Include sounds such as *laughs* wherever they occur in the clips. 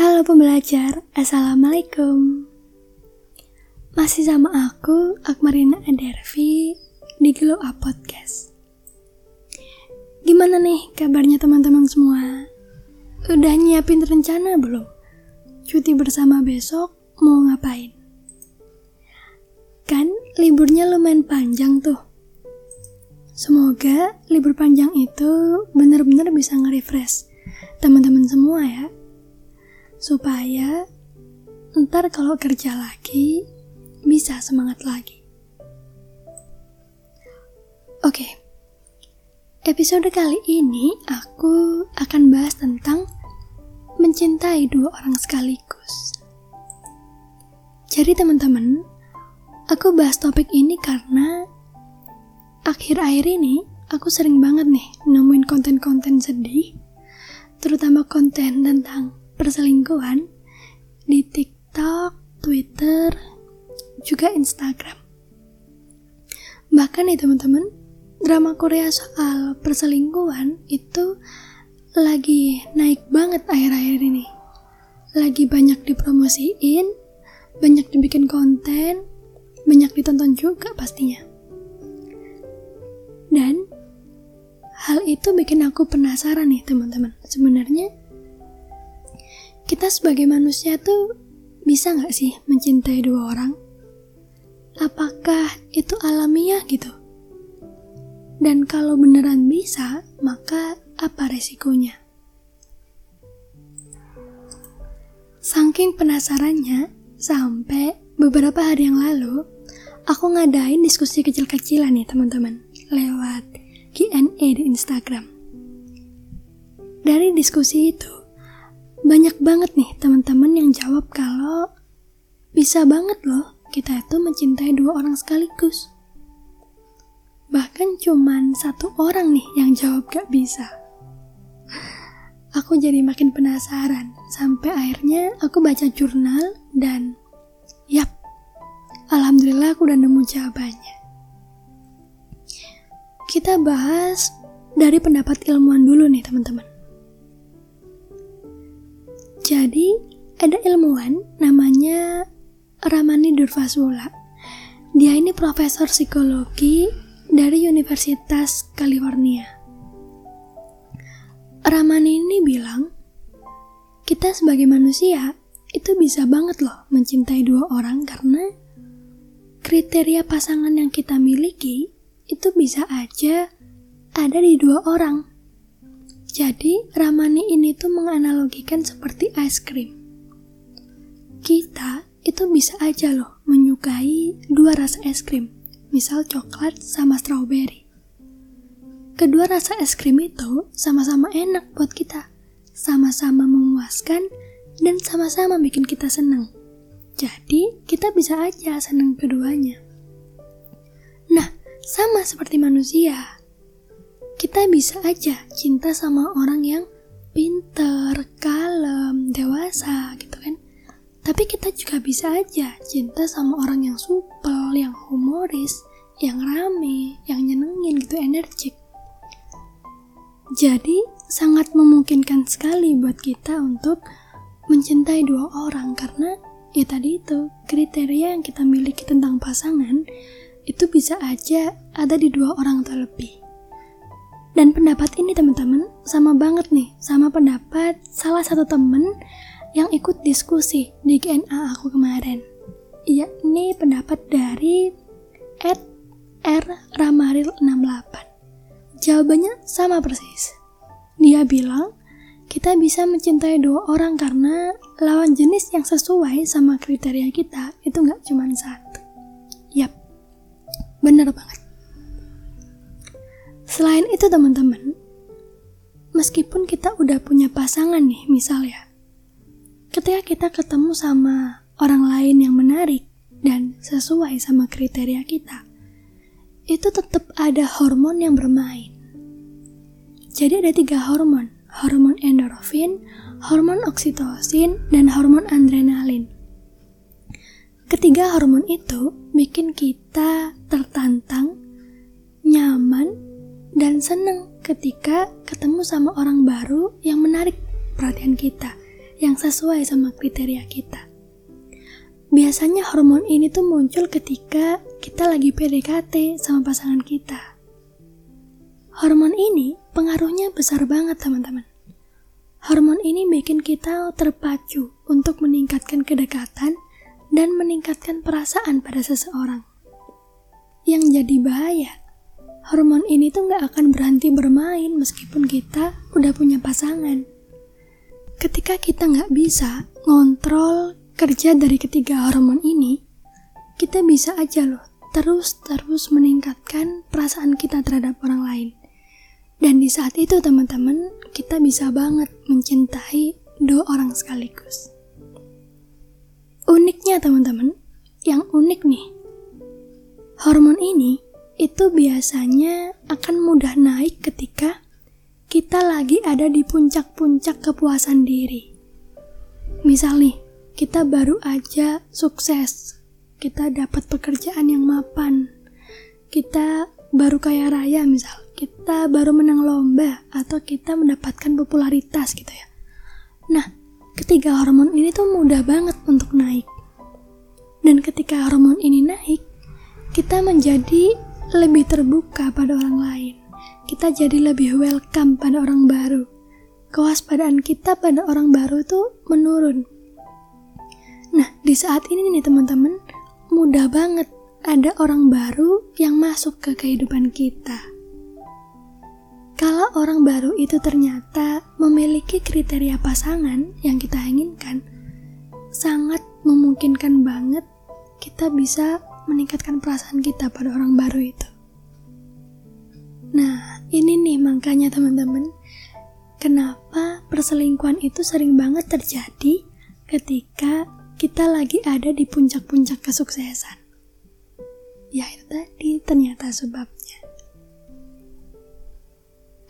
Halo pembelajar, Assalamualaikum Masih sama aku, Akmarina Adervi di Glow Up Podcast Gimana nih kabarnya teman-teman semua? Udah nyiapin rencana belum? Cuti bersama besok mau ngapain? Kan liburnya lumayan panjang tuh Semoga libur panjang itu benar-benar bisa nge-refresh teman-teman semua ya supaya ntar kalau kerja lagi bisa semangat lagi. Oke, episode kali ini aku akan bahas tentang mencintai dua orang sekaligus. Jadi teman-teman, aku bahas topik ini karena akhir-akhir ini aku sering banget nih nemuin konten-konten sedih, terutama konten tentang perselingkuhan di TikTok, Twitter, juga Instagram. Bahkan nih teman-teman, drama Korea soal perselingkuhan itu lagi naik banget akhir-akhir ini. Lagi banyak dipromosiin, banyak dibikin konten, banyak ditonton juga pastinya. Dan hal itu bikin aku penasaran nih teman-teman. Sebenarnya kita sebagai manusia tuh bisa nggak sih mencintai dua orang? Apakah itu alamiah gitu? Dan kalau beneran bisa, maka apa resikonya? Saking penasarannya, sampai beberapa hari yang lalu, aku ngadain diskusi kecil-kecilan nih teman-teman, lewat Q&A di Instagram. Dari diskusi itu, banyak banget nih teman-teman yang jawab kalau bisa banget loh kita itu mencintai dua orang sekaligus. Bahkan cuman satu orang nih yang jawab gak bisa. *laughs* Aku jadi makin penasaran sampai akhirnya aku baca jurnal dan yap, alhamdulillah aku udah nemu jawabannya. Kita bahas dari pendapat ilmuwan dulu nih teman-teman. Jadi, ada ilmuwan namanya Ramani Durvasula. Dia ini profesor psikologi dari Universitas California. Ramani ini bilang, kita sebagai manusia itu bisa banget loh mencintai dua orang karena kriteria pasangan yang kita miliki itu bisa aja ada di dua orang. Jadi, Ramani ini tuh menganalogikan seperti es krim. Kita itu bisa aja loh menyukai dua rasa es krim, misal coklat sama strawberry. Kedua rasa es krim itu sama-sama enak buat kita, sama-sama memuaskan, dan sama-sama bikin kita senang. Jadi, kita bisa aja senang keduanya. Nah, sama seperti manusia, kita bisa aja cinta sama orang yang pinter, kalem, dewasa gitu kan. Tapi kita juga bisa aja cinta sama orang yang supel, yang humoris, yang rame, yang nyenengin gitu, energik. Jadi sangat memungkinkan sekali buat kita untuk mencintai dua orang karena ya tadi itu kriteria yang kita miliki tentang pasangan itu bisa aja ada di dua orang atau lebih. Dan pendapat ini teman-teman sama banget nih sama pendapat salah satu temen yang ikut diskusi di GNA aku kemarin. Yakni pendapat dari Ed R. Ramaril 68. Jawabannya sama persis. Dia bilang, kita bisa mencintai dua orang karena lawan jenis yang sesuai sama kriteria kita itu nggak cuma satu. Yap, bener banget. Selain itu teman-teman, meskipun kita udah punya pasangan nih misalnya, ketika kita ketemu sama orang lain yang menarik dan sesuai sama kriteria kita, itu tetap ada hormon yang bermain. Jadi ada tiga hormon, hormon endorfin, hormon oksitosin, dan hormon adrenalin. Ketiga hormon itu bikin kita tertantang, nyaman, dan seneng ketika ketemu sama orang baru yang menarik perhatian kita, yang sesuai sama kriteria kita. Biasanya hormon ini tuh muncul ketika kita lagi PDKT sama pasangan kita. Hormon ini pengaruhnya besar banget teman-teman. Hormon ini bikin kita terpacu untuk meningkatkan kedekatan dan meningkatkan perasaan pada seseorang. Yang jadi bahaya, hormon ini tuh gak akan berhenti bermain meskipun kita udah punya pasangan. Ketika kita gak bisa ngontrol kerja dari ketiga hormon ini, kita bisa aja loh terus-terus meningkatkan perasaan kita terhadap orang lain. Dan di saat itu teman-teman, kita bisa banget mencintai dua orang sekaligus. Uniknya teman-teman, yang unik nih, hormon ini itu biasanya akan mudah naik ketika kita lagi ada di puncak-puncak kepuasan diri. Misal nih, kita baru aja sukses, kita dapat pekerjaan yang mapan, kita baru kaya raya misal, kita baru menang lomba atau kita mendapatkan popularitas gitu ya. Nah, ketiga hormon ini tuh mudah banget untuk naik. Dan ketika hormon ini naik, kita menjadi lebih terbuka pada orang lain. Kita jadi lebih welcome pada orang baru. Kewaspadaan kita pada orang baru tuh menurun Nah, di saat ini nih teman-teman, mudah banget ada orang baru yang masuk ke kehidupan kita. Kalau orang baru itu ternyata memiliki kriteria pasangan yang kita inginkan, sangat memungkinkan banget kita bisa meningkatkan perasaan kita pada orang baru itu. Nah, ini nih makanya teman-teman, kenapa perselingkuhan itu sering banget terjadi ketika kita lagi ada di puncak-puncak kesuksesan. Ya itu tadi ternyata sebabnya.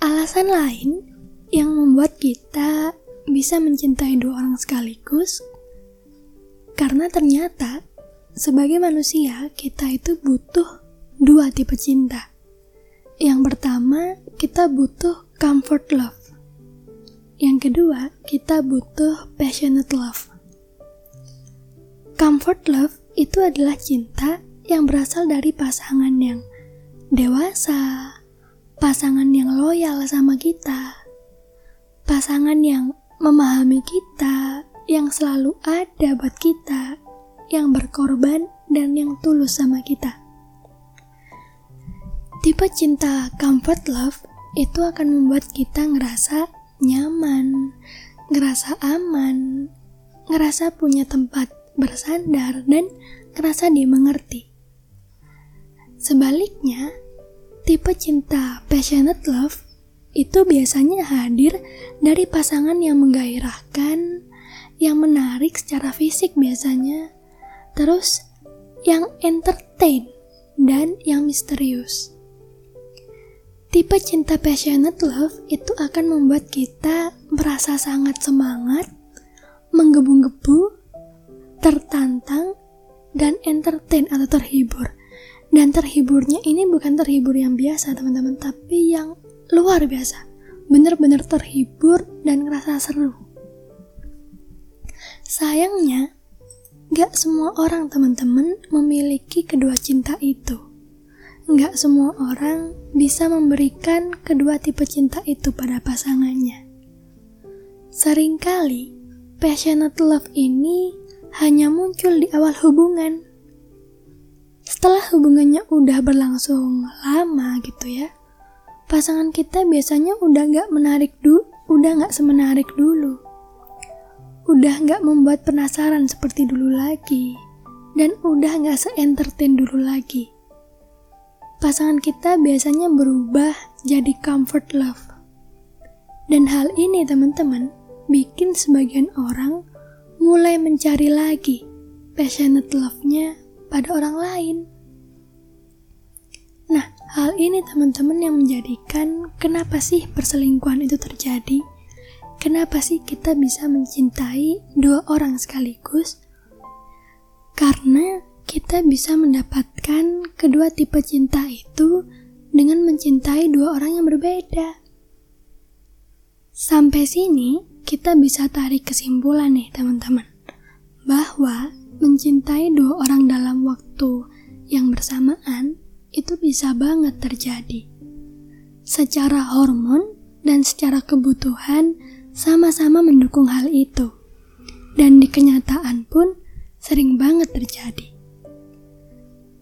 Alasan lain yang membuat kita bisa mencintai dua orang sekaligus karena ternyata sebagai manusia kita itu butuh dua tipe cinta. Yang pertama, kita butuh comfort love. Yang kedua, kita butuh passionate love. Comfort love itu adalah cinta yang berasal dari pasangan yang dewasa, pasangan yang loyal sama kita, pasangan yang memahami kita, yang selalu ada buat kita, yang berkorban dan yang tulus sama kita. Tipe cinta comfort love itu akan membuat kita ngerasa nyaman, ngerasa aman, ngerasa punya tempat bersandar, dan kerasa dimengerti. Sebaliknya, tipe cinta passionate love itu biasanya hadir dari pasangan yang menggairahkan, yang menarik secara fisik biasanya, terus yang entertain dan yang misterius. Tipe cinta passionate love itu akan membuat kita merasa sangat semangat, menggebu-gebu, tertantang, dan entertain atau terhibur. Dan terhiburnya ini bukan terhibur yang biasa teman-teman, tapi yang luar biasa. Bener-bener terhibur dan ngerasa seru. Sayangnya, gak semua orang teman-teman memiliki kedua cinta itu. Gak semua orang bisa memberikan kedua tipe cinta itu pada pasangannya. Seringkali, passionate love ini hanya muncul di awal hubungan. Setelah hubungannya udah berlangsung lama gitu ya, pasangan kita biasanya udah gak menarik dulu, udah gak semenarik dulu. Udah gak membuat penasaran seperti dulu lagi, dan udah gak se-entertain dulu lagi. Pasangan kita biasanya berubah jadi comfort love. Dan hal ini teman-teman bikin sebagian orang mulai mencari lagi passionate love-nya pada orang lain. Nah, hal ini teman-teman yang menjadikan kenapa sih perselingkuhan itu terjadi? Kenapa sih kita bisa mencintai dua orang sekaligus? Karena kita bisa mendapatkan kedua tipe cinta itu dengan mencintai dua orang yang berbeda. Sampai sini, kita bisa tarik kesimpulan nih teman-teman, bahwa mencintai dua orang dalam waktu yang bersamaan itu bisa banget terjadi. Secara hormon dan secara kebutuhan sama-sama mendukung hal itu. Dan di kenyataan pun sering banget terjadi.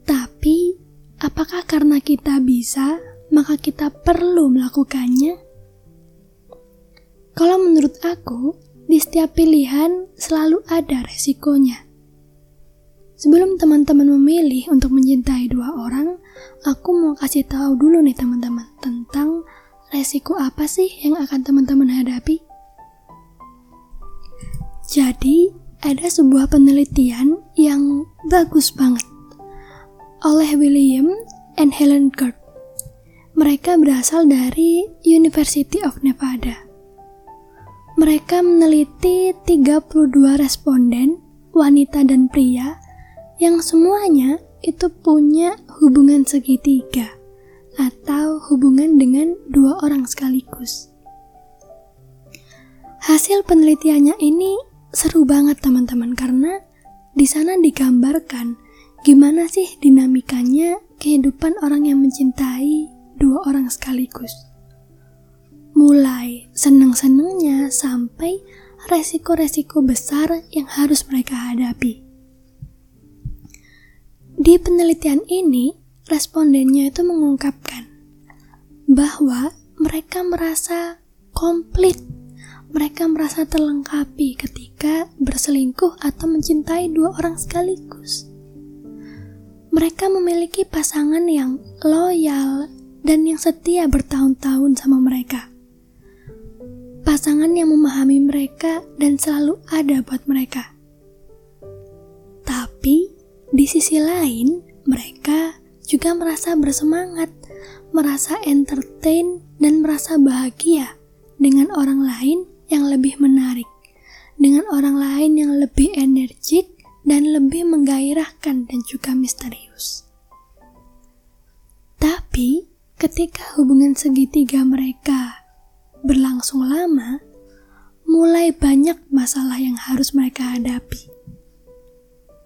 Tapi, apakah karena kita bisa, maka kita perlu melakukannya? Kalau menurut aku, di setiap pilihan selalu ada resikonya. Sebelum teman-teman memilih untuk mencintai dua orang, aku mau kasih tahu dulu nih teman-teman tentang resiko apa sih yang akan teman-teman hadapi. Jadi, ada sebuah penelitian yang bagus banget oleh William and Helen Gert. Mereka berasal dari University of Nevada. Mereka meneliti 32 responden, wanita dan pria, yang semuanya itu punya hubungan segitiga atau hubungan dengan dua orang sekaligus. Hasil penelitiannya ini seru banget teman-teman karena di sana digambarkan gimana sih dinamikanya kehidupan orang yang mencintai dua orang sekaligus. Mulai senang-senangnya sampai resiko-resiko besar yang harus mereka hadapi. Di penelitian ini, respondennya itu mengungkapkan bahwa mereka merasa komplit, mereka merasa terlengkapi ketika berselingkuh atau mencintai dua orang sekaligus. Mereka memiliki pasangan yang loyal dan yang setia bertahun-tahun sama mereka. Pasangan yang memahami mereka dan selalu ada buat mereka. Tapi, di sisi lain, mereka juga merasa bersemangat, merasa entertain, dan merasa bahagia dengan orang lain yang lebih menarik, dengan orang lain yang lebih energik dan lebih menggairahkan dan juga misterius. Tapi, ketika hubungan segitiga mereka berlangsung lama, mulai banyak masalah yang harus mereka hadapi.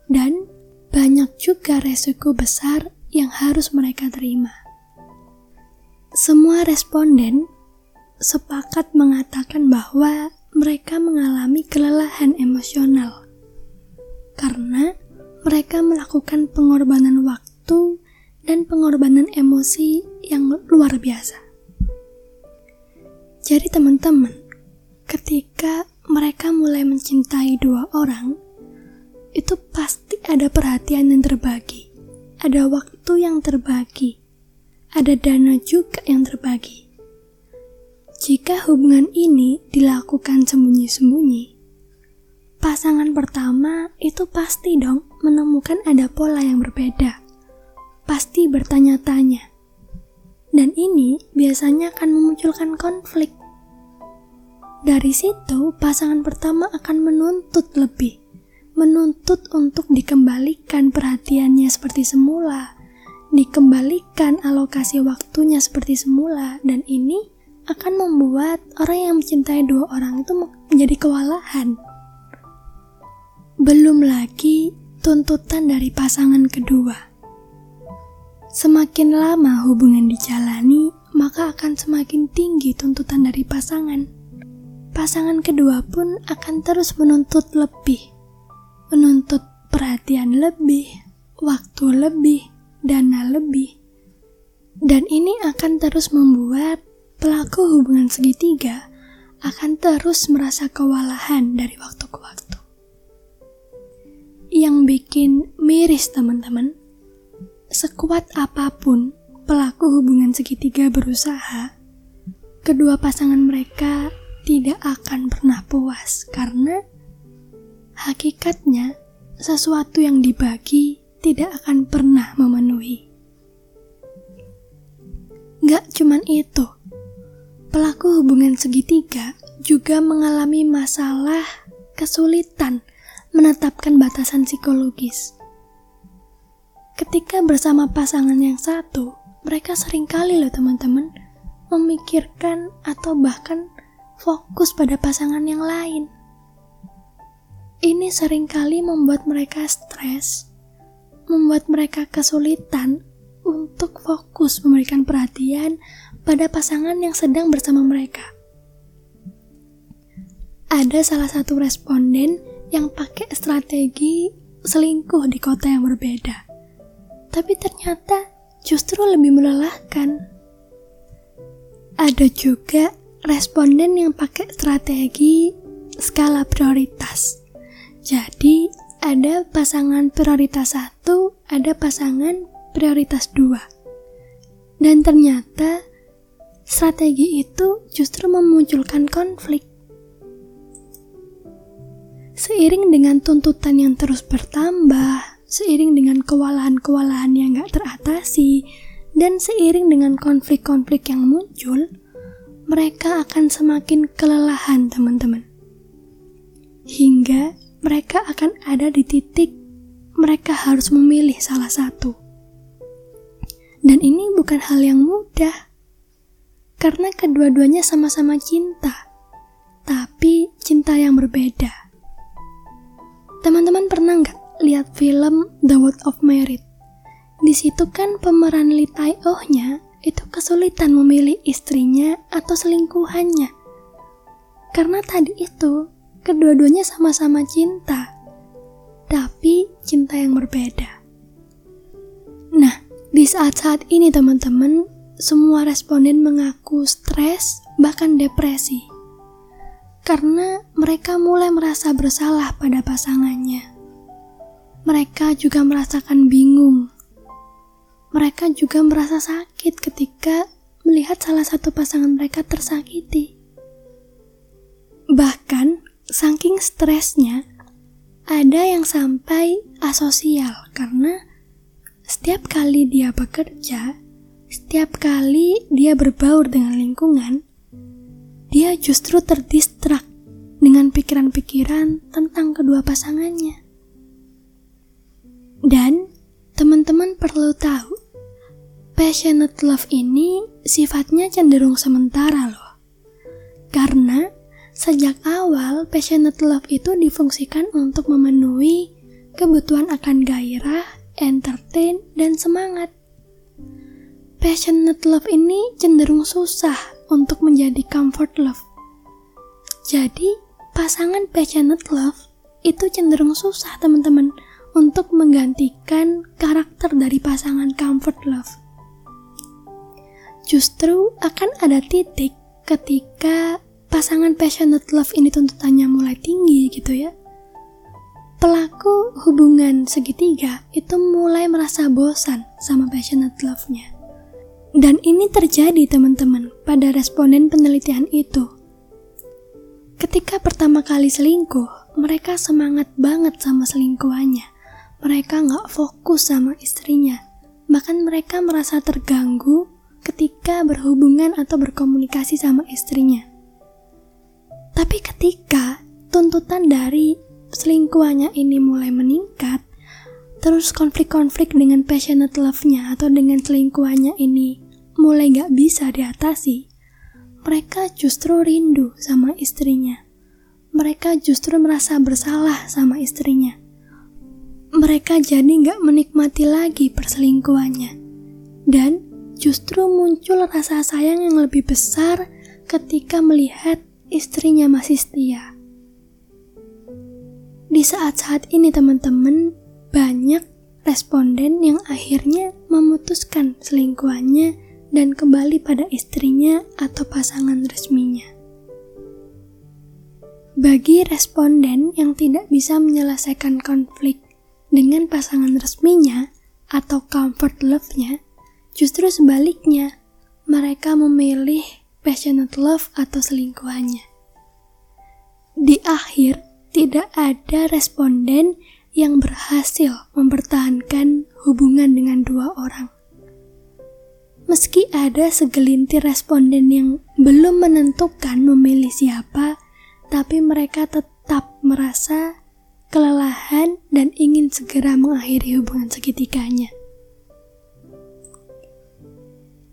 Dan banyak juga resiko besar yang harus mereka terima. Semua responden sepakat mengatakan bahwa mereka mengalami kelelahan emosional karena mereka melakukan pengorbanan waktu dan pengorbanan emosi yang luar biasa. Jadi, teman-teman, ketika mereka mulai mencintai dua orang, itu pasti ada perhatian yang terbagi, ada waktu yang terbagi, ada dana juga yang terbagi. Jika hubungan ini dilakukan sembunyi-sembunyi, pasangan pertama itu pasti dong menemukan ada pola yang berbeda. Pasti bertanya-tanya. Dan ini biasanya akan memunculkan konflik. Dari situ, pasangan pertama akan menuntut lebih menuntut untuk dikembalikan perhatiannya seperti semula, dikembalikan alokasi waktunya seperti semula, dan ini akan membuat orang yang mencintai dua orang itu menjadi kewalahan. Belum lagi tuntutan dari pasangan kedua. Semakin lama hubungan dijalani, maka akan semakin tinggi tuntutan dari pasangan. Pasangan kedua pun akan terus menuntut lebih menuntut perhatian lebih, waktu lebih, dana lebih. Dan ini akan terus membuat pelaku hubungan segitiga akan terus merasa kewalahan dari waktu ke waktu. Yang bikin miris teman-teman, sekuat apa pun pelaku hubungan segitiga berusaha, kedua pasangan mereka tidak akan pernah puas karena Hakikatnya, sesuatu yang dibagi tidak akan pernah memenuhi. Gak cuman itu, pelaku hubungan segitiga juga mengalami masalah kesulitan menetapkan batasan psikologis. Ketika bersama pasangan yang satu, mereka sering kali loh teman-teman memikirkan atau bahkan fokus pada pasangan yang lain. Ini sering kali membuat mereka stres, membuat mereka kesulitan untuk fokus memberikan perhatian pada pasangan yang sedang bersama mereka. Ada salah satu responden yang pakai strategi selingkuh di kota yang berbeda. Tapi ternyata justru lebih melelahkan. Ada juga responden yang pakai strategi skala prioritas. Jadi, ada pasangan prioritas satu, ada pasangan prioritas dua. Dan ternyata strategi itu justru memunculkan konflik. Seiring dengan tuntutan yang terus bertambah, seiring dengan kewalahan-kewalahan yang gak teratasi, dan seiring dengan konflik-konflik yang muncul, mereka akan semakin kelelahan teman-teman. Hingga mereka akan ada di titik mereka harus memilih salah satu. Dan ini bukan hal yang mudah, karena kedua-duanya sama-sama cinta, tapi cinta yang berbeda. Teman-teman pernah nggak lihat film The World of Merit. Di situ kan pemeran Lee Tai Oh-nya itu kesulitan memilih istrinya atau selingkuhannya. Karena tadi itu, kedua-duanya sama-sama cinta. Tapi cinta yang berbeda. Nah, di saat-saat ini teman-teman, semua responden mengaku stres, bahkan depresi. Karena mereka mulai merasa bersalah pada pasangannya mereka juga merasakan bingung. Mereka juga merasa sakit ketika melihat salah satu pasangan mereka tersakiti. Bahkan, saking stresnya, ada yang sampai asosial karena setiap kali dia bekerja, setiap kali dia berbaur dengan lingkungan, dia justru terdistrak dengan pikiran-pikiran tentang kedua pasangannya. Dan teman-teman perlu tahu, passionate love ini sifatnya cenderung sementara loh. Karena sejak awal passionate love itu difungsikan untuk memenuhi kebutuhan akan gairah, entertain, dan semangat. Passionate love ini cenderung susah untuk menjadi comfort love. Jadi, pasangan passionate love itu cenderung susah teman-teman untuk menggantikan karakter dari pasangan comfort love. Justru akan ada titik ketika pasangan passionate love ini tuntutannya mulai tinggi gitu ya. Pelaku hubungan segitiga itu mulai merasa bosan sama passionate love-nya. Dan ini terjadi teman-teman pada responden penelitian itu. Ketika pertama kali selingkuh, mereka semangat banget sama selingkuhannya mereka nggak fokus sama istrinya. Bahkan mereka merasa terganggu ketika berhubungan atau berkomunikasi sama istrinya. Tapi ketika tuntutan dari selingkuhannya ini mulai meningkat, terus konflik-konflik dengan passionate love-nya atau dengan selingkuhannya ini mulai gak bisa diatasi, mereka justru rindu sama istrinya. Mereka justru merasa bersalah sama istrinya mereka jadi nggak menikmati lagi perselingkuhannya. Dan justru muncul rasa sayang yang lebih besar ketika melihat istrinya masih setia. Di saat-saat ini teman-teman, banyak responden yang akhirnya memutuskan selingkuhannya dan kembali pada istrinya atau pasangan resminya. Bagi responden yang tidak bisa menyelesaikan konflik dengan pasangan resminya atau comfort love-nya, justru sebaliknya, mereka memilih passionate love atau selingkuhannya. Di akhir, tidak ada responden yang berhasil mempertahankan hubungan dengan dua orang. Meski ada segelintir responden yang belum menentukan memilih siapa, tapi mereka tetap merasa kelelahan, dan ingin segera mengakhiri hubungan segitiganya.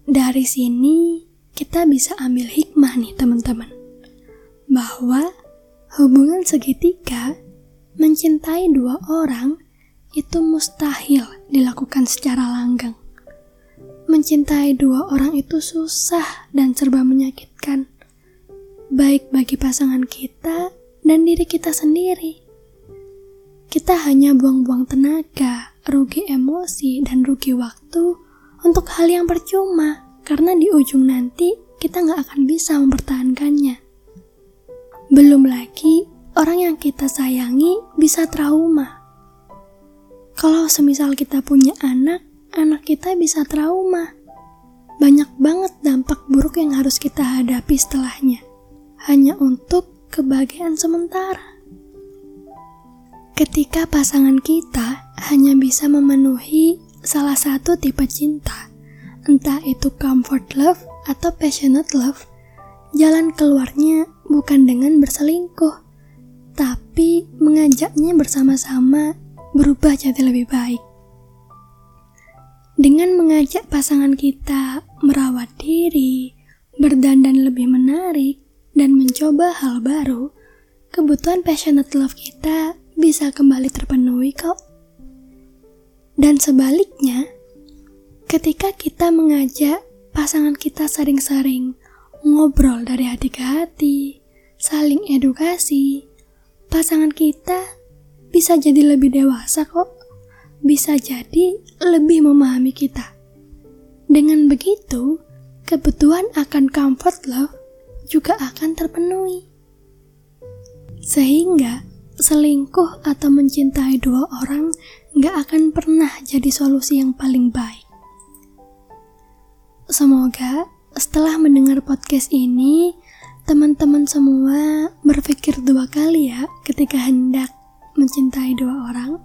Dari sini, kita bisa ambil hikmah nih teman-teman. bahwa hubungan segitiga mencintai dua orang itu mustahil dilakukan secara langgang. Mencintai dua orang itu susah dan serba menyakitkan, baik bagi pasangan kita dan diri kita sendiri. Kita hanya buang-buang tenaga, rugi emosi, dan rugi waktu untuk hal yang percuma, karena di ujung nanti kita nggak akan bisa mempertahankannya. Belum lagi orang yang kita sayangi bisa trauma. Kalau semisal kita punya anak, anak kita bisa trauma. Banyak banget dampak buruk yang harus kita hadapi setelahnya. Hanya untuk kebahagiaan sementara. Ketika pasangan kita hanya bisa memenuhi salah satu tipe cinta, entah itu comfort love atau passionate love, jalan keluarnya bukan dengan berselingkuh, tapi mengajaknya bersama-sama berubah jadi lebih baik. Dengan mengajak pasangan kita merawat diri, berdandan lebih menarik, dan mencoba hal baru, kebutuhan passionate love kita bisa kembali terpenuhi kok. Dan sebaliknya, ketika kita mengajak pasangan kita sering-sering ngobrol dari hati ke hati, saling edukasi, pasangan kita bisa jadi lebih dewasa kok. Bisa jadi lebih memahami kita. Dengan begitu, kebutuhan akan comfort love juga akan terpenuhi. Sehingga selingkuh atau mencintai dua orang gak akan pernah jadi solusi yang paling baik. Semoga setelah mendengar podcast ini, Teman-teman semua berpikir dua kali ya ketika hendak mencintai dua orang.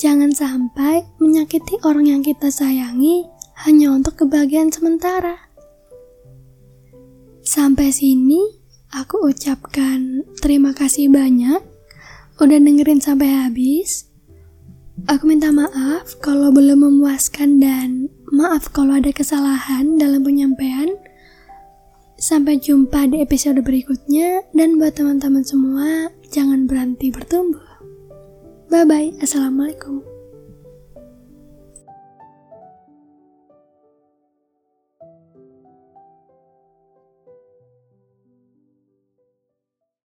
Jangan sampai menyakiti orang yang kita sayangi hanya untuk kebahagiaan sementara. Sampai sini aku ucapkan terima kasih banyak udah dengerin sampai habis. Aku minta maaf kalau belum memuaskan dan maaf kalau ada kesalahan dalam penyampaian. Sampai jumpa di episode berikutnya, dan buat teman-teman semua, jangan berhenti bertumbuh. Bye bye, assalamualaikum.